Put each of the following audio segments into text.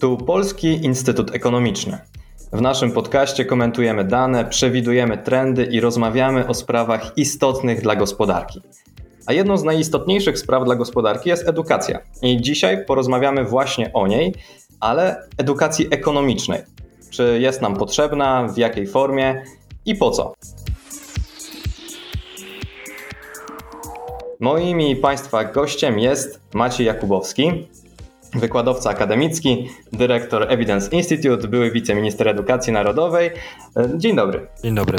Tu Polski Instytut Ekonomiczny. W naszym podcaście komentujemy dane, przewidujemy trendy i rozmawiamy o sprawach istotnych dla gospodarki. A jedną z najistotniejszych spraw dla gospodarki jest edukacja. I dzisiaj porozmawiamy właśnie o niej, ale edukacji ekonomicznej. Czy jest nam potrzebna, w jakiej formie i po co? Moim i Państwa gościem jest Maciej Jakubowski, wykładowca akademicki, dyrektor Evidence Institute, były wiceminister edukacji narodowej. Dzień dobry. Dzień dobry.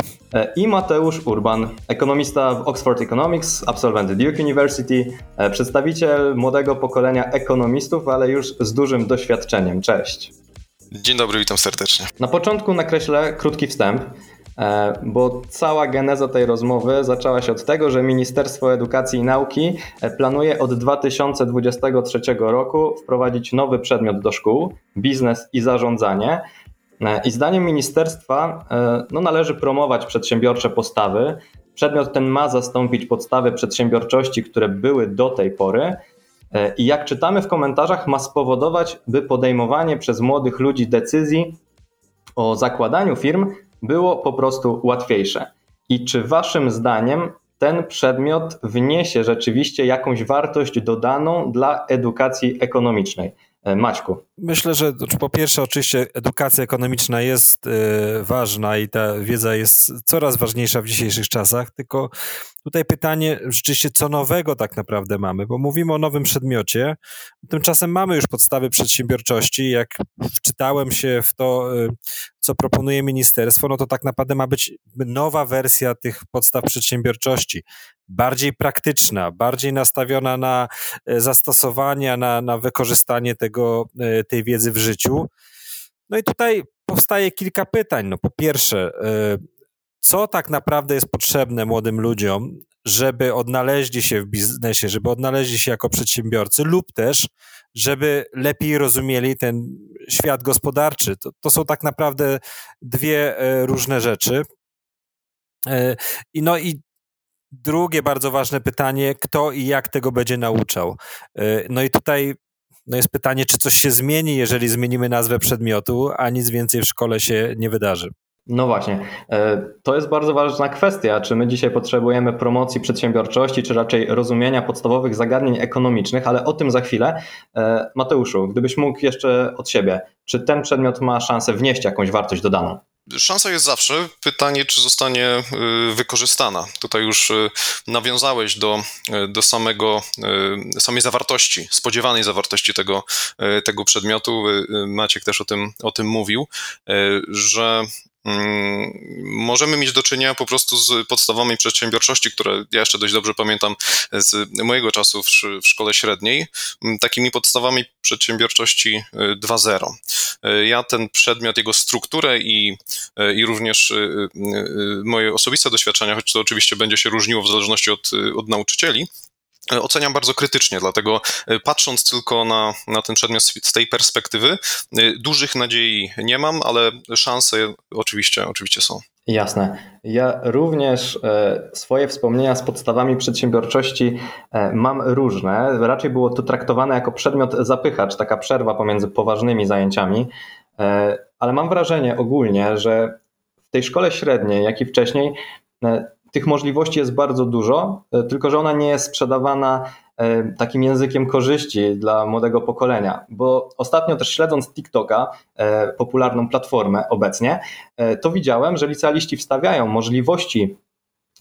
I Mateusz Urban, ekonomista w Oxford Economics, absolwent Duke University, przedstawiciel młodego pokolenia ekonomistów, ale już z dużym doświadczeniem. Cześć. Dzień dobry, witam serdecznie. Na początku nakreślę krótki wstęp. E, bo cała geneza tej rozmowy zaczęła się od tego, że Ministerstwo Edukacji i Nauki e, planuje od 2023 roku wprowadzić nowy przedmiot do szkół biznes i zarządzanie. E, I zdaniem ministerstwa no, należy promować przedsiębiorcze postawy. Przedmiot ten ma zastąpić podstawy przedsiębiorczości, które były do tej pory. I jak czytamy w komentarzach, ma spowodować, by podejmowanie przez młodych ludzi decyzji o zakładaniu firm było po prostu łatwiejsze. I czy Waszym zdaniem ten przedmiot wniesie rzeczywiście jakąś wartość dodaną dla edukacji ekonomicznej? E, Maćku. Myślę, że znaczy, po pierwsze, oczywiście edukacja ekonomiczna jest e, ważna i ta wiedza jest coraz ważniejsza w dzisiejszych czasach, tylko tutaj pytanie rzeczywiście, co nowego tak naprawdę mamy, bo mówimy o nowym przedmiocie, tymczasem mamy już podstawy przedsiębiorczości. Jak wczytałem się w to, e, co proponuje ministerstwo, no to tak naprawdę ma być nowa wersja tych podstaw przedsiębiorczości, bardziej praktyczna, bardziej nastawiona na zastosowania, na, na wykorzystanie tego tej wiedzy w życiu. No i tutaj powstaje kilka pytań. No po pierwsze, e, co tak naprawdę jest potrzebne młodym ludziom, żeby odnaleźli się w biznesie, żeby odnaleźli się jako przedsiębiorcy, lub też, żeby lepiej rozumieli ten świat gospodarczy. To, to są tak naprawdę dwie e, różne rzeczy. E, I no i drugie bardzo ważne pytanie, kto i jak tego będzie nauczał. No i tutaj no jest pytanie, czy coś się zmieni, jeżeli zmienimy nazwę przedmiotu, a nic więcej w szkole się nie wydarzy. No właśnie, e, to jest bardzo ważna kwestia. Czy my dzisiaj potrzebujemy promocji przedsiębiorczości, czy raczej rozumienia podstawowych zagadnień ekonomicznych, ale o tym za chwilę. E, Mateuszu, gdybyś mógł jeszcze od siebie, czy ten przedmiot ma szansę wnieść jakąś wartość dodaną? Szansa jest zawsze. Pytanie, czy zostanie y, wykorzystana. Tutaj już y, nawiązałeś do, y, do samego, samej zawartości, spodziewanej zawartości tego, tego przedmiotu. Maciek też o tym, o tym mówił, że Mm, możemy mieć do czynienia po prostu z podstawami przedsiębiorczości, które ja jeszcze dość dobrze pamiętam z mojego czasu w, szkole średniej, mm, takimi podstawami przedsiębiorczości 2.0. Y, ja ten przedmiot, jego strukturę i, y, i również moje osobiste doświadczenia, choć to oczywiście będzie się różniło w zależności od, od nauczycieli, oceniam bardzo krytycznie, dlatego e, patrząc tylko na, na ten przedmiot z tej perspektywy, e, dużych nadziei nie mam, ale szanse oczywiście, oczywiście są. Jasne. Ja również e, swoje wspomnienia z podstawami przedsiębiorczości mam różne. Raczej było to traktowane jako przedmiot zapychacz, taka przerwa pomiędzy poważnymi zajęciami, ale mam wrażenie ogólnie, że w tej szkole średniej, jak i wcześniej, tych możliwości jest bardzo dużo, e, tylko że ona nie jest sprzedawana e, takim językiem korzyści dla młodego pokolenia. Bo ostatnio też śledząc TikToka, e, popularną platformę obecnie, to widziałem, że licealiści wstawiają możliwości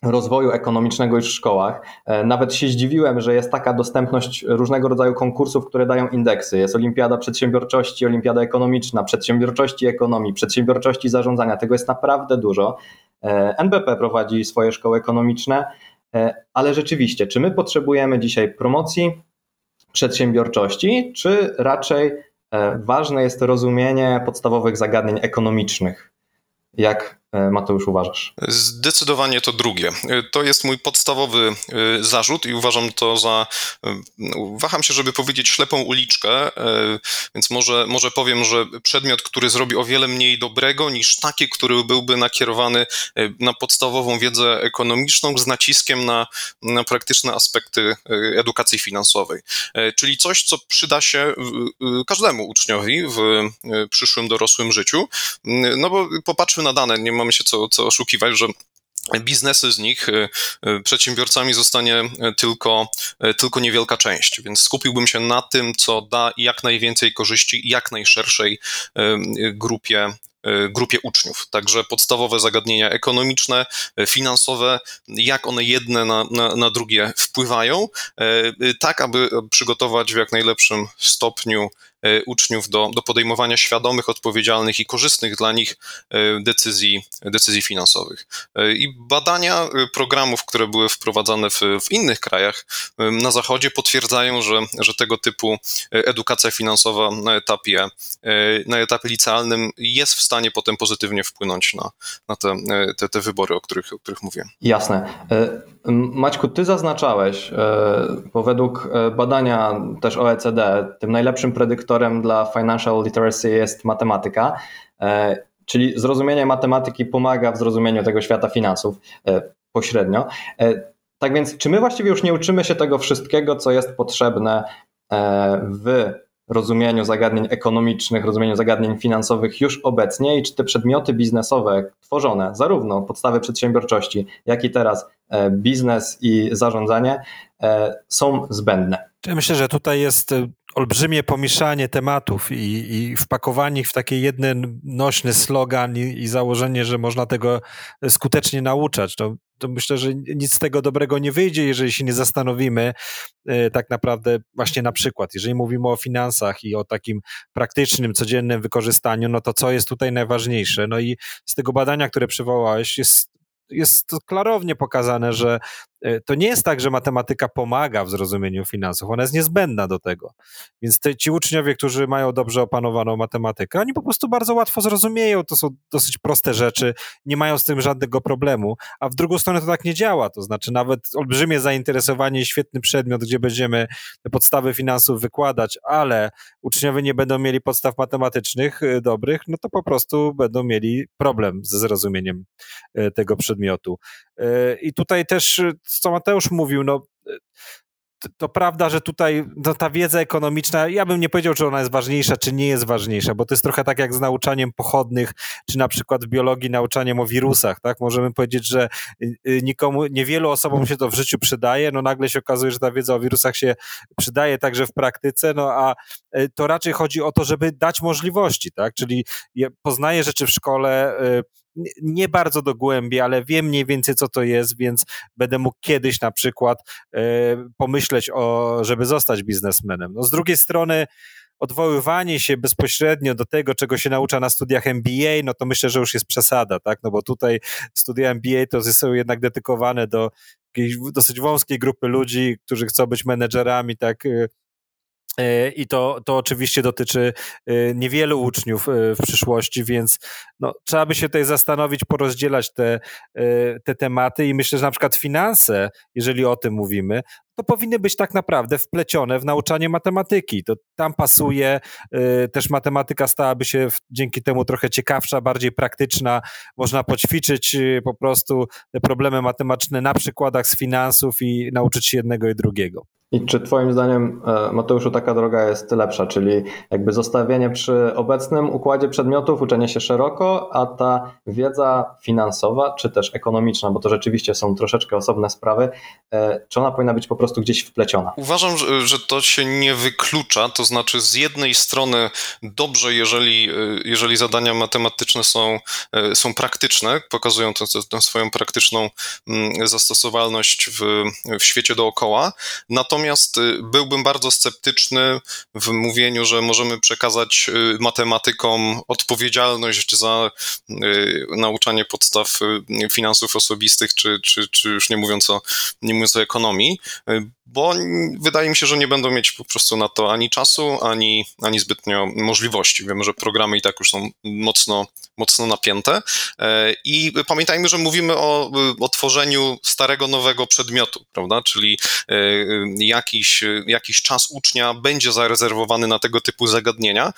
rozwoju ekonomicznego już w szkołach. Nawet się zdziwiłem, że jest taka dostępność różnego rodzaju konkursów, które dają indeksy. Jest Olimpiada Przedsiębiorczości, Olimpiada Ekonomiczna, Przedsiębiorczości Ekonomii, Przedsiębiorczości Zarządzania. Tego jest naprawdę dużo. E, NBP prowadzi swoje szkoły ekonomiczne, e, ale rzeczywiście, czy my potrzebujemy dzisiaj promocji przedsiębiorczości, czy raczej e, ważne jest rozumienie podstawowych zagadnień ekonomicznych? Jak Mateusz, uważasz? Zdecydowanie to drugie. To jest mój podstawowy zarzut i uważam to za, waham się, żeby powiedzieć ślepą uliczkę, więc może, może powiem, że przedmiot, który zrobi o wiele mniej dobrego niż taki, który byłby nakierowany na podstawową wiedzę ekonomiczną z naciskiem na, na praktyczne aspekty edukacji finansowej. Czyli coś, co przyda się każdemu uczniowi w przyszłym dorosłym życiu. No bo popatrzmy na dane, nie mamy się co, co oszukiwać, że biznesy z nich, y, y, przedsiębiorcami zostanie tylko, tylko niewielka część, więc skupiłbym się na tym, co da jak najwięcej korzyści jak najszerszej y, grupie grupie uczniów. Także podstawowe zagadnienia ekonomiczne, finansowe, jak one jedne na, na, na drugie wpływają, tak aby przygotować w jak najlepszym stopniu uczniów do, do podejmowania świadomych, odpowiedzialnych i korzystnych dla nich e, decyzji, decyzji finansowych. E, I badania programów, które były wprowadzane w, w innych krajach na Zachodzie potwierdzają, że, że tego typu edukacja finansowa na etapie, na etapie licealnym jest w stanie potem pozytywnie wpłynąć na, na te, te, te wybory, o których, o których mówię. Jasne. Maćku, ty zaznaczałeś, bo według badania też OECD, tym najlepszym predyktorem dla financial literacy jest matematyka, e, czyli zrozumienie matematyki pomaga w zrozumieniu tego świata finansów e, pośrednio. E, tak więc, czy my właściwie już nie uczymy się tego wszystkiego, co jest potrzebne w rozumieniu zagadnień ekonomicznych, rozumieniu zagadnień finansowych już obecnie i czy te przedmioty biznesowe tworzone, zarówno podstawy przedsiębiorczości, jak i teraz biznes i zarządzanie, są zbędne? Ja myślę, że tutaj jest olbrzymie pomieszanie tematów i, i wpakowanie ich w taki jeden nośny slogan i, i, założenie, że można tego skutecznie nauczać. To, to myślę, że nic z tego dobrego nie wyjdzie, jeżeli się nie zastanowimy e, tak naprawdę właśnie na przykład, jeżeli mówimy o finansach i o takim praktycznym, codziennym wykorzystaniu, no to co jest tutaj najważniejsze? No i z tego badania, które przywołałeś, jest jest klarownie pokazane, że to nie jest tak, że matematyka pomaga w zrozumieniu finansów, ona jest niezbędna do tego. Więc te, ci uczniowie, którzy mają dobrze opanowaną matematykę, oni po prostu bardzo łatwo zrozumieją, to są dosyć proste rzeczy, nie mają z tym żadnego problemu, a w drugą stronę to tak nie działa, to znaczy nawet olbrzymie zainteresowanie, świetny przedmiot, gdzie będziemy te podstawy finansów wykładać, ale uczniowie nie będą mieli podstaw matematycznych e, dobrych, no to po prostu będą mieli problem ze zrozumieniem e, tego przedmiotu. E, I tutaj też, co Mateusz mówił, no to prawda, że tutaj no, ta wiedza ekonomiczna, ja bym nie powiedział, czy ona jest ważniejsza, czy nie jest ważniejsza, bo to jest trochę tak jak z nauczaniem pochodnych, czy na przykład w biologii nauczaniem o wirusach, tak? Możemy powiedzieć, że y, y, nikomu, niewielu osobom się to w życiu przydaje, no nagle się okazuje, że ta wiedza o wirusach się przydaje także w praktyce, no a y, to raczej chodzi o to, żeby dać możliwości, tak? Czyli poznaję rzeczy w szkole, nie bardzo dogłębnie, ale wiem mniej więcej, co to jest, więc będę mógł kiedyś na przykład e, pomyśleć o, żeby zostać biznesmenem. No z drugiej strony, odwoływanie się bezpośrednio do tego, czego się naucza na studiach MBA, no to myślę, że już jest przesada, tak? No bo tutaj studia MBA to są jednak dedykowane do dosyć wąskiej grupy ludzi, którzy chcą być menedżerami, tak? E, I to, to oczywiście dotyczy e, niewielu uczniów e, w przyszłości, więc no, trzeba by się tutaj zastanowić, porozdzielać te, te tematy i myślę, że na przykład finanse, jeżeli o tym mówimy, to powinny być tak naprawdę wplecione w nauczanie matematyki. To tam pasuje, też matematyka stałaby się dzięki temu trochę ciekawsza, bardziej praktyczna. Można poćwiczyć po prostu te problemy matematyczne na przykładach z finansów i nauczyć się jednego i drugiego. I czy Twoim zdaniem, e, Mateuszu, taka droga jest lepsza, czyli jakby zostawienie przy obecnym układzie przedmiotów, uczenie się szeroko, a ta wiedza finansowa, czy też ekonomiczna, bo to rzeczywiście są troszeczkę osobne sprawy, e, czy ona powinna być po prostu gdzieś wpleciona? Uważam, że to się nie wyklucza, to znaczy z jednej strony dobrze, jeżeli, e, jeżeli zadania matematyczne są, są praktyczne, pokazują tę, tę swoją praktyczną mm, zastosowalność w, w świecie dookoła, natomiast y, byłbym bardzo sceptyczny w mówieniu, że możemy przekazać y, matematykom odpowiedzialność za y, nauczanie podstaw finansów osobistych, czy, czy, czy już nie mówiąc, o, nie mówiąc o ekonomii. Bo wydaje mi się, że nie będą mieć po prostu na to ani czasu, ani, ani zbytnio możliwości. Wiemy, że programy i tak już są mocno, mocno napięte. I pamiętajmy, że mówimy o, o tworzeniu starego, nowego przedmiotu, prawda? Czyli jakiś, jakiś czas ucznia będzie zarezerwowany na tego typu zagadnienia,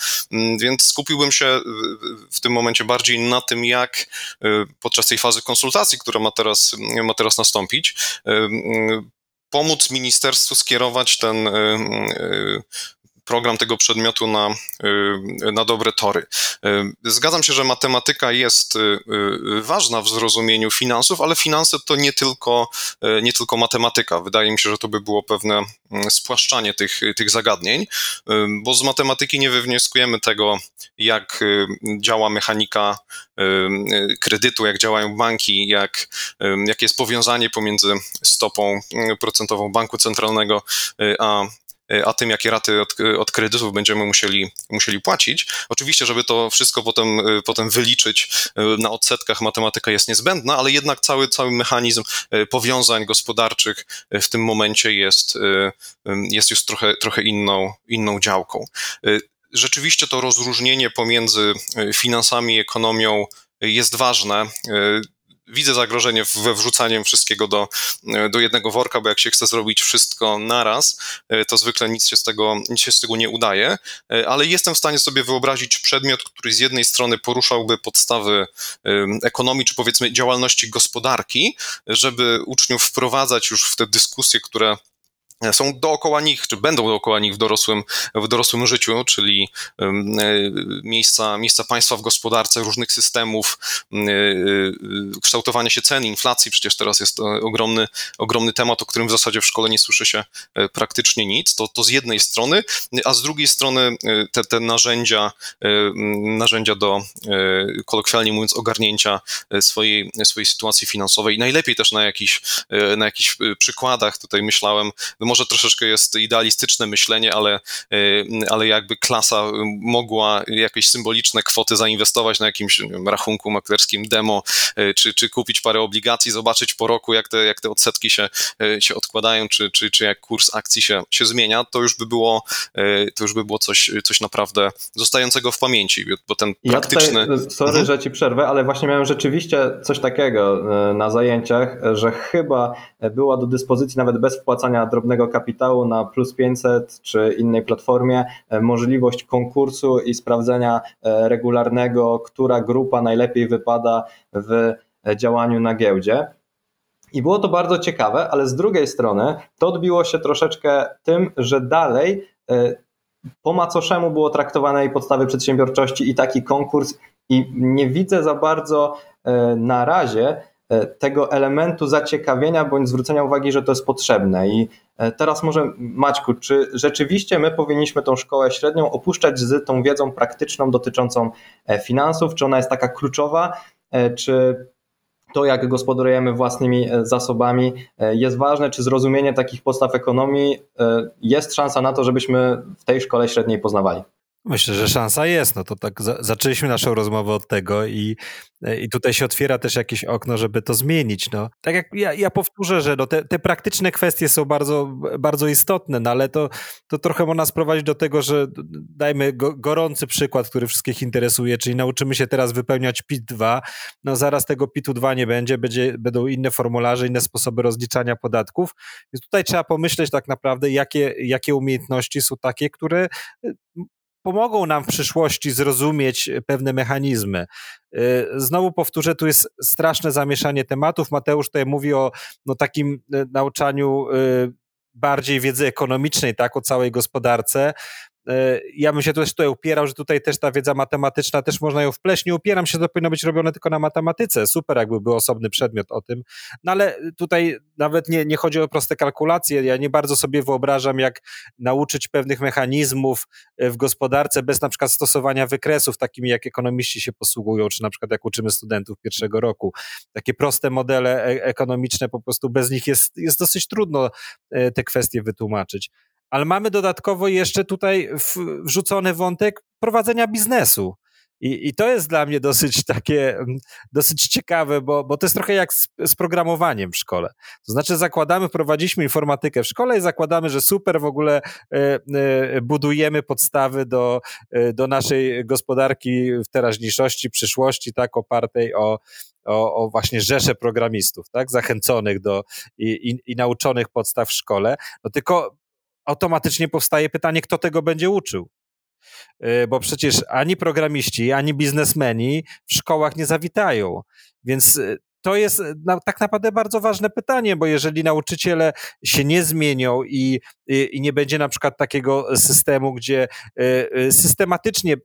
więc skupiłbym się w tym momencie bardziej na tym, jak podczas tej fazy konsultacji, która ma teraz, ma teraz nastąpić, pomóc ministerstwu skierować ten program tego przedmiotu na, y, na dobre tory. Y, zgadzam się, że matematyka jest y, ważna w zrozumieniu finansów, ale finanse to nie tylko, nie tylko matematyka. Wydaje mi się, że to by było pewne mm, spłaszczanie tych, tych zagadnień, bo z matematyki nie wywnioskujemy tego, jak działa mechanika kredytu, jak działają banki, jak, jakie jest powiązanie pomiędzy stopą procentową banku centralnego a a tym, jakie raty od, od kredytów będziemy musieli, musieli płacić. Oczywiście, żeby to wszystko potem, e, potem wyliczyć na odsetkach, matematyka jest niezbędna, ale jednak cały, cały mechanizm powiązań gospodarczych w tym momencie jest, jest już trochę, trochę inną, inną działką. Rzeczywiście to rozróżnienie pomiędzy finansami i ekonomią jest ważne widzę zagrożenie we wrzucaniem wszystkiego do, do jednego worka, bo jak się chce zrobić wszystko naraz, e, to zwykle nic się, z tego, nic się z tego nie udaje, e, ale jestem w stanie sobie wyobrazić przedmiot, który z jednej strony poruszałby podstawy ekonomii, czy powiedzmy działalności gospodarki, żeby uczniów wprowadzać już w te dyskusje, które są dookoła nich, czy będą dookoła nich w dorosłym, w dorosłym życiu, czyli e, miejsca, miejsca państwa w gospodarce, różnych systemów, e, e, kształtowanie się cen, inflacji, przecież teraz jest ogromny, ogromny temat, o którym w zasadzie w szkole nie słyszy się praktycznie nic, to, to z jednej strony, a z drugiej strony te, te narzędzia, narzędzia do, kolokwialnie mówiąc, ogarnięcia swojej, swojej sytuacji finansowej, najlepiej też na jakichś, na jakichś przykładach, tutaj myślałem, może troszeczkę jest idealistyczne myślenie, ale, y, ale jakby klasa mogła jakieś symboliczne kwoty zainwestować na jakimś wiem, rachunku maklerskim demo, y, czy, czy kupić parę obligacji, zobaczyć po roku, jak te, jak te odsetki się, y, się odkładają, czy, czy, czy jak kurs akcji się, się zmienia, to już by było, to już by było coś, coś naprawdę zostającego w pamięci, bo ten praktyczny... Ja tutaj, sorry, mhm. że ci przerwę, ale właśnie miałem rzeczywiście coś takiego na zajęciach, że chyba była do dyspozycji nawet bez wpłacania drobnego kapitału na plus 500 czy innej platformie e, możliwość konkursu i sprawdzenia e, regularnego, która grupa najlepiej wypada w e, działaniu na giełdzie. I było to bardzo ciekawe, ale z drugiej strony to odbiło się troszeczkę tym, że dalej po macoszemu było traktowane i podstawy przedsiębiorczości i taki konkurs i nie widzę za bardzo na razie tego elementu zaciekawienia bądź zwrócenia uwagi, że to jest potrzebne. I e, teraz może Maćku, czy rzeczywiście my powinniśmy tą szkołę średnią opuszczać z tą wiedzą praktyczną dotyczącą e, finansów, czy ona jest taka kluczowa, czy to, jak gospodarujemy własnymi zasobami, jest ważne, czy zrozumienie takich podstaw ekonomii jest szansa na to, żebyśmy w tej szkole średniej poznawali? Myślę, że szansa jest. No to tak za zaczęliśmy naszą rozmowę od tego i, i tutaj się otwiera też jakieś okno, żeby to zmienić. No, tak jak ja, ja powtórzę, że no te, te praktyczne kwestie są bardzo, bardzo istotne, no ale to, to trochę można sprowadzić do tego, że dajmy go, gorący przykład, który wszystkich interesuje, czyli nauczymy się teraz wypełniać PIT-2. No zaraz tego PIT-u 2 nie będzie, będzie, będą inne formularze, inne sposoby rozliczania podatków. Więc tutaj trzeba pomyśleć tak naprawdę, jakie, jakie umiejętności są takie, które pomogą nam w przyszłości zrozumieć pewne mechanizmy. Y, znowu powtórzę, tu jest straszne zamieszanie tematów. Mateusz tutaj mówi o no, takim y, nauczaniu y, bardziej wiedzy ekonomicznej, tak, o całej gospodarce. E, ja bym się też tutaj upierał, że tutaj też ta wiedza matematyczna też można ją wpleść. Nie upieram się, że to powinno być robione tylko na matematyce. Super, jakby był osobny przedmiot o tym. No ale tutaj nawet nie, nie chodzi o proste kalkulacje. Ja nie bardzo sobie wyobrażam, jak nauczyć pewnych mechanizmów w gospodarce bez na przykład stosowania wykresów, takimi jak ekonomiści się posługują, czy na przykład jak uczymy studentów pierwszego roku. Takie proste modele e, ekonomiczne, po prostu bez nich jest, jest dosyć trudno e, te kwestie wytłumaczyć ale mamy dodatkowo jeszcze tutaj wrzucony wątek prowadzenia biznesu. I, I to jest dla mnie dosyć takie, mm, dosyć ciekawe, bo, bo to jest trochę jak z, z programowaniem w szkole. To znaczy zakładamy, prowadziliśmy informatykę w szkole i zakładamy, że super w ogóle y, y, budujemy podstawy do, y, do naszej gospodarki w teraźniejszości, przyszłości, tak, opartej o, o, o, właśnie rzesze programistów, tak, zachęconych do i, i, i, nauczonych podstaw w szkole, no tylko automatycznie powstaje pytanie, kto tego będzie uczył. Y, bo przecież ani programiści, ani biznesmeni w szkołach nie zawitają. Więc y, to jest y, tak naprawdę bardzo ważne pytanie, bo jeżeli nauczyciele się nie zmienią i, i, i, nie będzie na przykład takiego systemu, gdzie systematycznie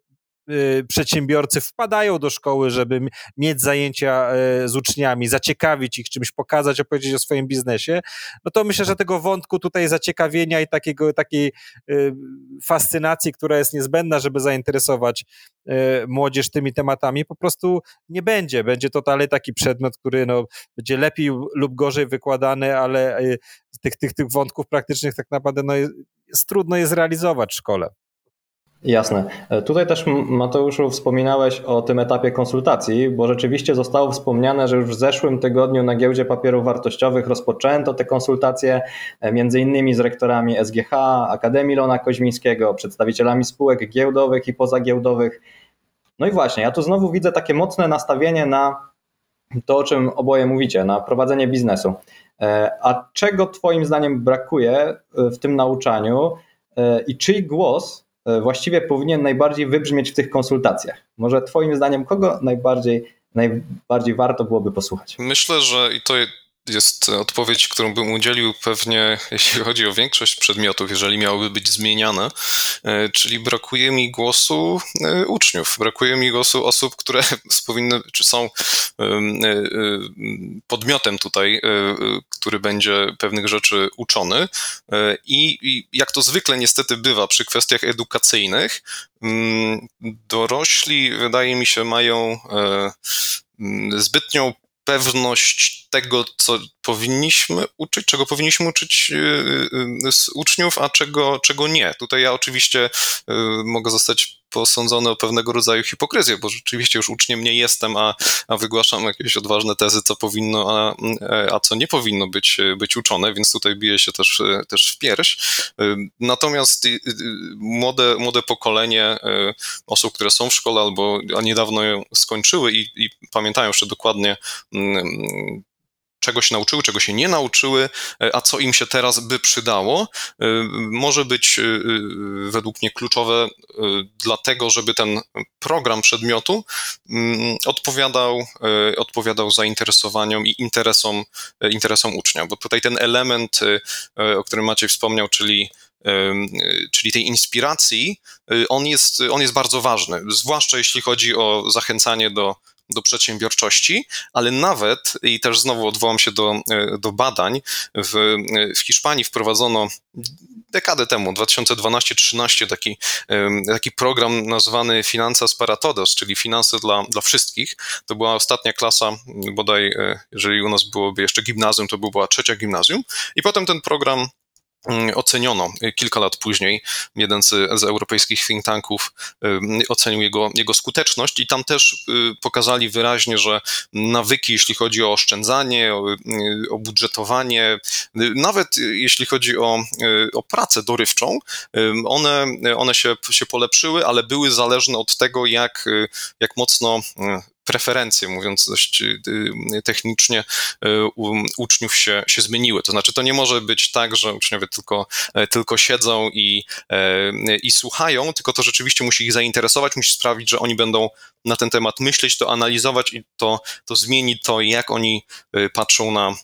przedsiębiorcy wpadają do szkoły, żeby mieć zajęcia y, z uczniami, zaciekawić ich czymś, pokazać, opowiedzieć o swoim biznesie, no to myślę, że tego wątku tutaj zaciekawienia i takiego, takiej y, fascynacji, która jest niezbędna, żeby zainteresować młodzież tymi tematami, po prostu nie będzie. Będzie to dalej taki przedmiot, który no, będzie lepiej lub gorzej wykładany, ale tych, tych, tych wątków praktycznych tak naprawdę no, jest, trudno je zrealizować w szkole. Jasne. E, tutaj też Mateuszu wspominałeś o tym etapie konsultacji, bo rzeczywiście zostało wspomniane, że już w zeszłym tygodniu na giełdzie papierów wartościowych rozpoczęto te konsultacje e, między innymi z rektorami SGH, Akademii Lona Koźmińskiego, przedstawicielami spółek giełdowych i pozagiełdowych. No i właśnie, ja tu znowu widzę takie mocne nastawienie na to, o czym oboje mówicie, na prowadzenie biznesu. E, a czego Twoim zdaniem brakuje w tym nauczaniu i czyj głos właściwie powinien najbardziej wybrzmieć w tych konsultacjach? Może Twoim zdaniem, kogo najbardziej, najbardziej warto byłoby posłuchać? Myślę, że i to jest odpowiedź, którą bym udzielił pewnie, jeśli chodzi o większość przedmiotów, jeżeli miałyby być zmieniane, e, czyli brakuje mi głosu e, uczniów, brakuje mi głosu osób, które powinny, czy są e, podmiotem tutaj, który będzie pewnych rzeczy uczony. I jak to zwykle niestety bywa przy kwestiach edukacyjnych, dorośli wydaje mi się mają zbytnią pewność tego, co powinniśmy uczyć, czego powinniśmy uczyć y, y, y, z uczniów, a czego, czego nie. Tutaj ja oczywiście mogę zostać posądzony o pewnego rodzaju hipokryzję, bo rzeczywiście już uczniem nie jestem, a, a wygłaszam jakieś odważne tezy, co powinno, a, a co nie powinno być, być uczone, więc tutaj bije się też, też w pierś. Natomiast młode, młode pokolenie osób, które są w szkole albo niedawno ją skończyły i, i pamiętają jeszcze dokładnie mm, czego się nauczyły, czego się nie nauczyły, e, a co im się teraz by przydało, e, może być e, według mnie kluczowe dlatego, żeby ten program przedmiotu mm, odpowiadał, odpowiadał zainteresowaniom i interesom, interesom ucznia, bo tutaj ten element, o którym Maciej wspomniał, czyli czyli tej inspiracji, on jest, on jest bardzo ważny, zwłaszcza jeśli chodzi o zachęcanie do do przedsiębiorczości, ale nawet, i też znowu odwołam się do, e, do badań, w, w Hiszpanii wprowadzono dekadę temu, 2012-13, taki, taki program nazwany Finanzas para Todos, czyli finanse dla, dla wszystkich. To była ostatnia klasa, bodaj, e, jeżeli u nas byłoby jeszcze gimnazjum, to była trzecia gimnazjum. I potem ten program oceniono kilka lat później. Jeden z, z, europejskich think tanków ocenił jego, jego skuteczność i tam też y, pokazali wyraźnie, że nawyki, jeśli chodzi o oszczędzanie, o, y, o budżetowanie, y, nawet jeśli chodzi o, o pracę dorywczą, one, one się, się polepszyły, ale były zależne od tego, jak, jak mocno preferencje, mówiąc dość y, y, technicznie, y, uczniów się, się zmieniły. To znaczy, to nie może być tak, że uczniowie tylko, e, tylko siedzą i, e, i słuchają, tylko to rzeczywiście musi ich zainteresować, musi sprawić, że oni będą na ten temat myśleć, to analizować i to, to zmieni to, jak oni patrzą na,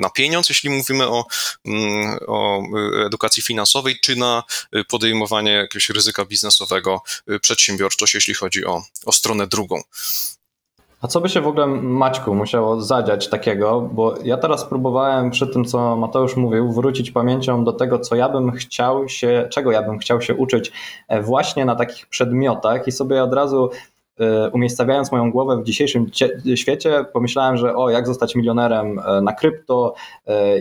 na pieniądz, jeśli mówimy o, mm, o edukacji finansowej, czy na podejmowanie jakiegoś ryzyka biznesowego, przedsiębiorczość, jeśli chodzi o, o stronę drugą. A co by się w ogóle, Maćku, musiało zadziać takiego? Bo ja teraz próbowałem przy tym, co Mateusz mówił, wrócić pamięcią do tego, co ja bym chciał się, czego ja bym chciał się uczyć e, właśnie na takich przedmiotach i sobie od razu e, umiejscawiając moją głowę w dzisiejszym świecie, pomyślałem, że o, jak zostać milionerem e, na krypto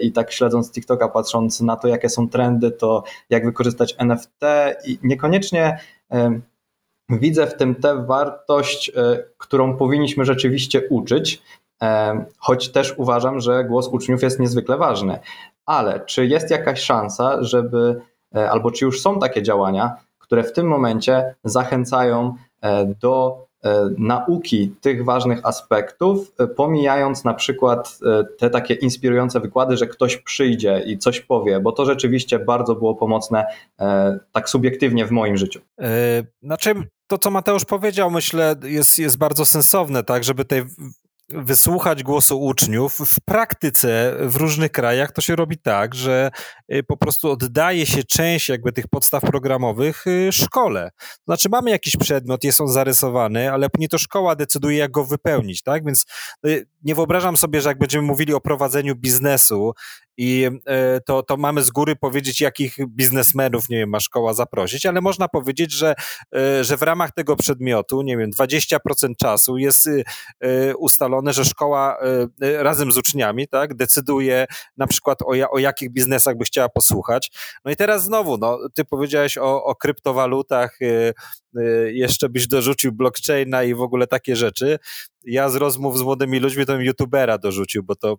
i tak śledząc TikToka, patrząc na to, jakie są trendy, to jak wykorzystać NFT i niekoniecznie widzę w tym tę wartość, którą powinniśmy rzeczywiście uczyć, choć też uważam, że głos uczniów jest niezwykle ważny. Ale czy jest jakaś szansa, żeby, albo czy już są takie działania, które w tym momencie zachęcają do E, nauki tych ważnych aspektów, e, pomijając na przykład e, te takie inspirujące wykłady, że ktoś przyjdzie i coś powie, bo to rzeczywiście bardzo było pomocne tak subiektywnie w moim życiu. Znaczy, to co Mateusz powiedział, myślę, jest, jest bardzo sensowne, tak, żeby tej wysłuchać głosu uczniów. W praktyce w różnych krajach to się robi tak, że y, po prostu oddaje się część jakby tych podstaw programowych y, szkole. Znaczy mamy jakiś przedmiot, jest on zarysowany, ale nie to szkoła decyduje jak go wypełnić, tak? Więc y, nie wyobrażam sobie, że jak będziemy mówili o prowadzeniu biznesu i e, to, to mamy z góry powiedzieć, jakich biznesmenów, nie wiem, ma szkoła zaprosić, ale można powiedzieć, że, e, że w ramach tego przedmiotu, nie wiem, 20% czasu jest e, ustalone, że szkoła razem z uczniami, tak, decyduje na przykład o, o jakich biznesach by chciała posłuchać. No i teraz znowu, no, ty powiedziałeś o, o kryptowalutach, jeszcze byś dorzucił blockchaina i w ogóle takie rzeczy. Ja z rozmów z młodymi ludźmi to youtubera dorzucił, bo to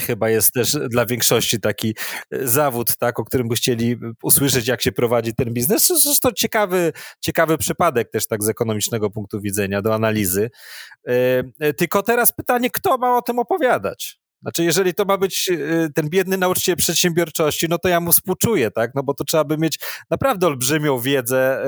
chyba jest też dla większości taki e, zawód, tak, o którym by chcieli usłyszeć, jak się prowadzi ten biznes. Zresztą ciekawy, ciekawy przypadek też tak z ekonomicznego punktu widzenia do analizy. E, e, tylko teraz pytanie, kto ma o tym opowiadać? Znaczy, jeżeli to ma być ten biedny nauczyciel przedsiębiorczości, no to ja mu współczuję, tak? No bo to trzeba by mieć naprawdę olbrzymią wiedzę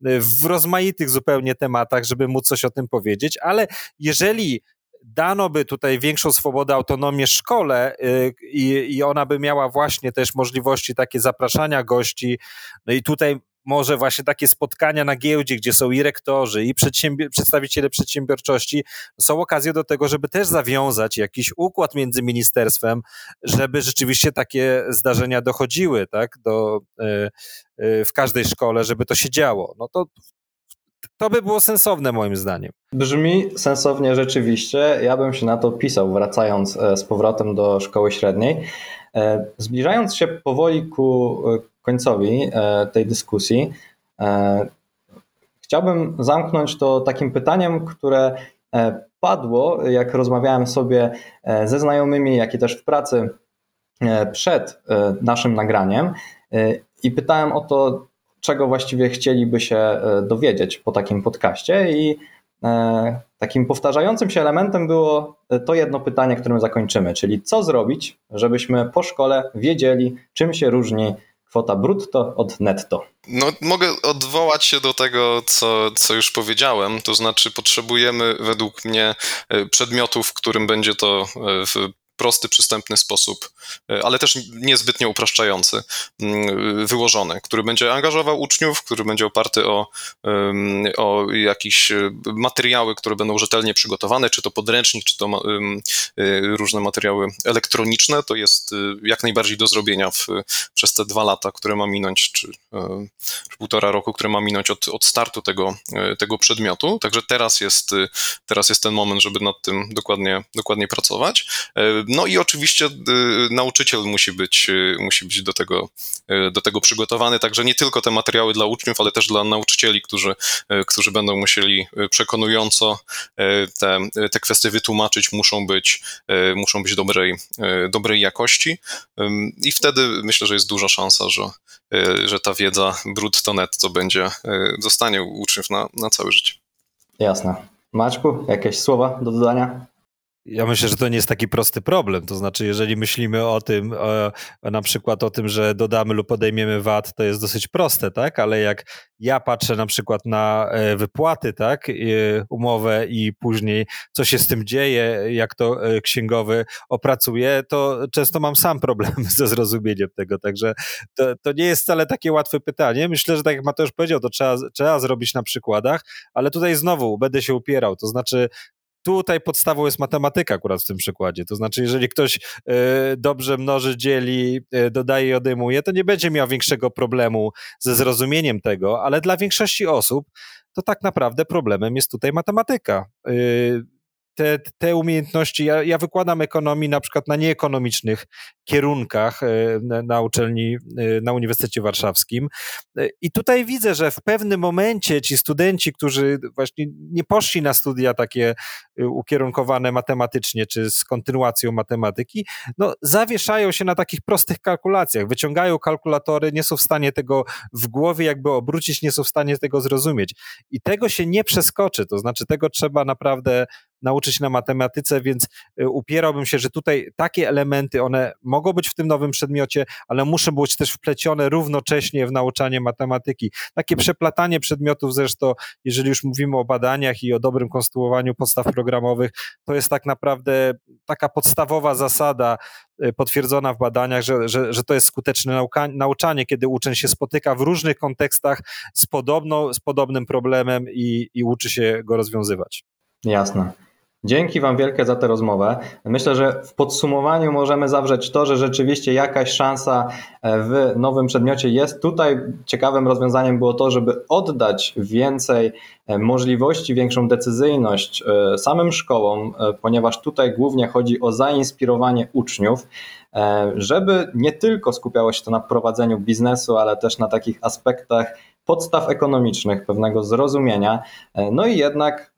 w rozmaitych zupełnie tematach, żeby móc coś o tym powiedzieć, ale jeżeli dano by tutaj większą swobodę, autonomię szkole y, i, i ona by miała właśnie też możliwości takie zapraszania gości. No i tutaj może właśnie takie spotkania na giełdzie, gdzie są i rektorzy, i przedstawiciele przedsiębiorczości, są okazją do tego, żeby też zawiązać jakiś układ między ministerstwem, żeby rzeczywiście takie zdarzenia dochodziły, tak, do, y, y, w każdej szkole, żeby to się działo. No to to by było sensowne moim zdaniem. Brzmi sensownie rzeczywiście. Ja bym się na to pisał, wracając e, z powrotem do szkoły średniej. E, zbliżając się powoli ku e, końcowi tej dyskusji, chciałbym zamknąć to takim pytaniem, które padło, jak rozmawiałem sobie ze znajomymi, jak i też w pracy przed naszym nagraniem. I pytałem o to, czego właściwie chcieliby się e, dowiedzieć po takim podcaście i e, takim powtarzającym się elementem było e, to jedno pytanie, którym zakończymy, czyli co zrobić, żebyśmy po szkole wiedzieli, czym się różni kwota brutto od netto. No, mogę odwołać się do tego, co, co już powiedziałem, to znaczy potrzebujemy według mnie przedmiotów, w którym będzie to prosty, przystępny sposób, e, ale też niezbytnio upraszczający, mm, wyłożony, który będzie angażował uczniów, który będzie oparty o, o jakieś e, materiały, które będą rzetelnie przygotowane, czy to podręcznik, czy to e, różne materiały elektroniczne, to jest jak najbardziej do zrobienia w, przez te dwa lata, które ma minąć, czy, czy półtora roku, które ma minąć od, od startu tego, tego przedmiotu. Także teraz jest, teraz jest ten moment, żeby nad tym dokładnie, dokładnie pracować. No i oczywiście nauczyciel musi być, musi być do, tego, do tego przygotowany, także nie tylko te materiały dla uczniów, ale też dla nauczycieli, którzy, którzy będą musieli przekonująco te, te kwestie wytłumaczyć, muszą być, muszą być dobrej, dobrej jakości i wtedy myślę, że jest duża szansa, że, że ta wiedza brutto netto będzie, zostanie u uczniów na, na całe życie. Jasne. Maćku, jakieś słowa do dodania? Ja myślę, że to nie jest taki prosty problem. To znaczy, jeżeli myślimy o tym, o, na przykład o tym, że dodamy lub odejmiemy VAT, to jest dosyć proste, tak? Ale jak ja patrzę na przykład na e, wypłaty, tak? Umowę i później co się z tym dzieje, jak to e, księgowy opracuje, to często mam sam problem ze zrozumieniem tego. Także to, to nie jest wcale takie łatwe pytanie. Myślę, że tak jak Mateusz powiedział, to trzeba, trzeba zrobić na przykładach, ale tutaj znowu będę się upierał. To znaczy, tutaj podstawą jest matematyka akurat w tym przykładzie. To znaczy, jeżeli ktoś y, dobrze mnoży, dzieli, y, dodaje i odejmuje, to nie będzie miał większego problemu ze zrozumieniem tego, ale dla większości osób to tak naprawdę problemem jest tutaj matematyka. Te, te umiejętności, ja, ja wykładam ekonomii na przykład na nieekonomicznych kierunkach na, na uczelni, na Uniwersytecie Warszawskim. I tutaj widzę, że w pewnym momencie ci studenci, którzy właśnie nie poszli na studia takie ukierunkowane matematycznie, czy z kontynuacją matematyki, no zawieszają się na takich prostych kalkulacjach, wyciągają kalkulatory, nie są w stanie tego w głowie jakby obrócić, nie są w stanie tego zrozumieć. I tego się nie przeskoczy, to znaczy tego trzeba naprawdę nauczyć na matematyce, więc y, upierałbym się, że tutaj takie elementy, one mogą być w tym nowym przedmiocie, ale muszą być też wplecione równocześnie w nauczanie matematyki. Takie przeplatanie przedmiotów zresztą, jeżeli już mówimy o badaniach i o dobrym konstruowaniu podstaw programowych, to jest tak naprawdę taka podstawowa zasada y, potwierdzona w badaniach, że, że, że to jest skuteczne nauka, nauczanie, kiedy uczeń się spotyka w różnych kontekstach z, podobną, z podobnym problemem i, i uczy się go rozwiązywać. Jasne. Dzięki Wam wielkie za tę rozmowę. Myślę, że w podsumowaniu możemy zawrzeć to, że rzeczywiście jakaś szansa e, w nowym przedmiocie jest. Tutaj ciekawym rozwiązaniem było to, żeby oddać więcej e, możliwości, większą decyzyjność e, samym szkołom, ponieważ tutaj głównie chodzi o zainspirowanie uczniów, żeby nie tylko skupiało się to na prowadzeniu biznesu, ale też na takich aspektach podstaw ekonomicznych, pewnego zrozumienia. No i jednak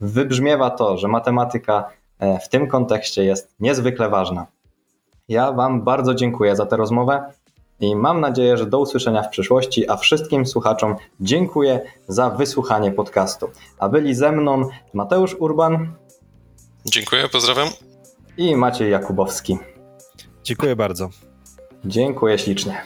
wybrzmiewa to, że matematyka e, w tym kontekście jest niezwykle ważna. Ja Wam bardzo dziękuję za tę rozmowę i mam nadzieję, że do usłyszenia w przyszłości, a wszystkim słuchaczom dziękuję za wysłuchanie podcastu. A byli ze mną Mateusz Urban. Dziękuję, pozdrawiam. I Maciej Jakubowski. Dziękuję bardzo. Dziękuję ślicznie.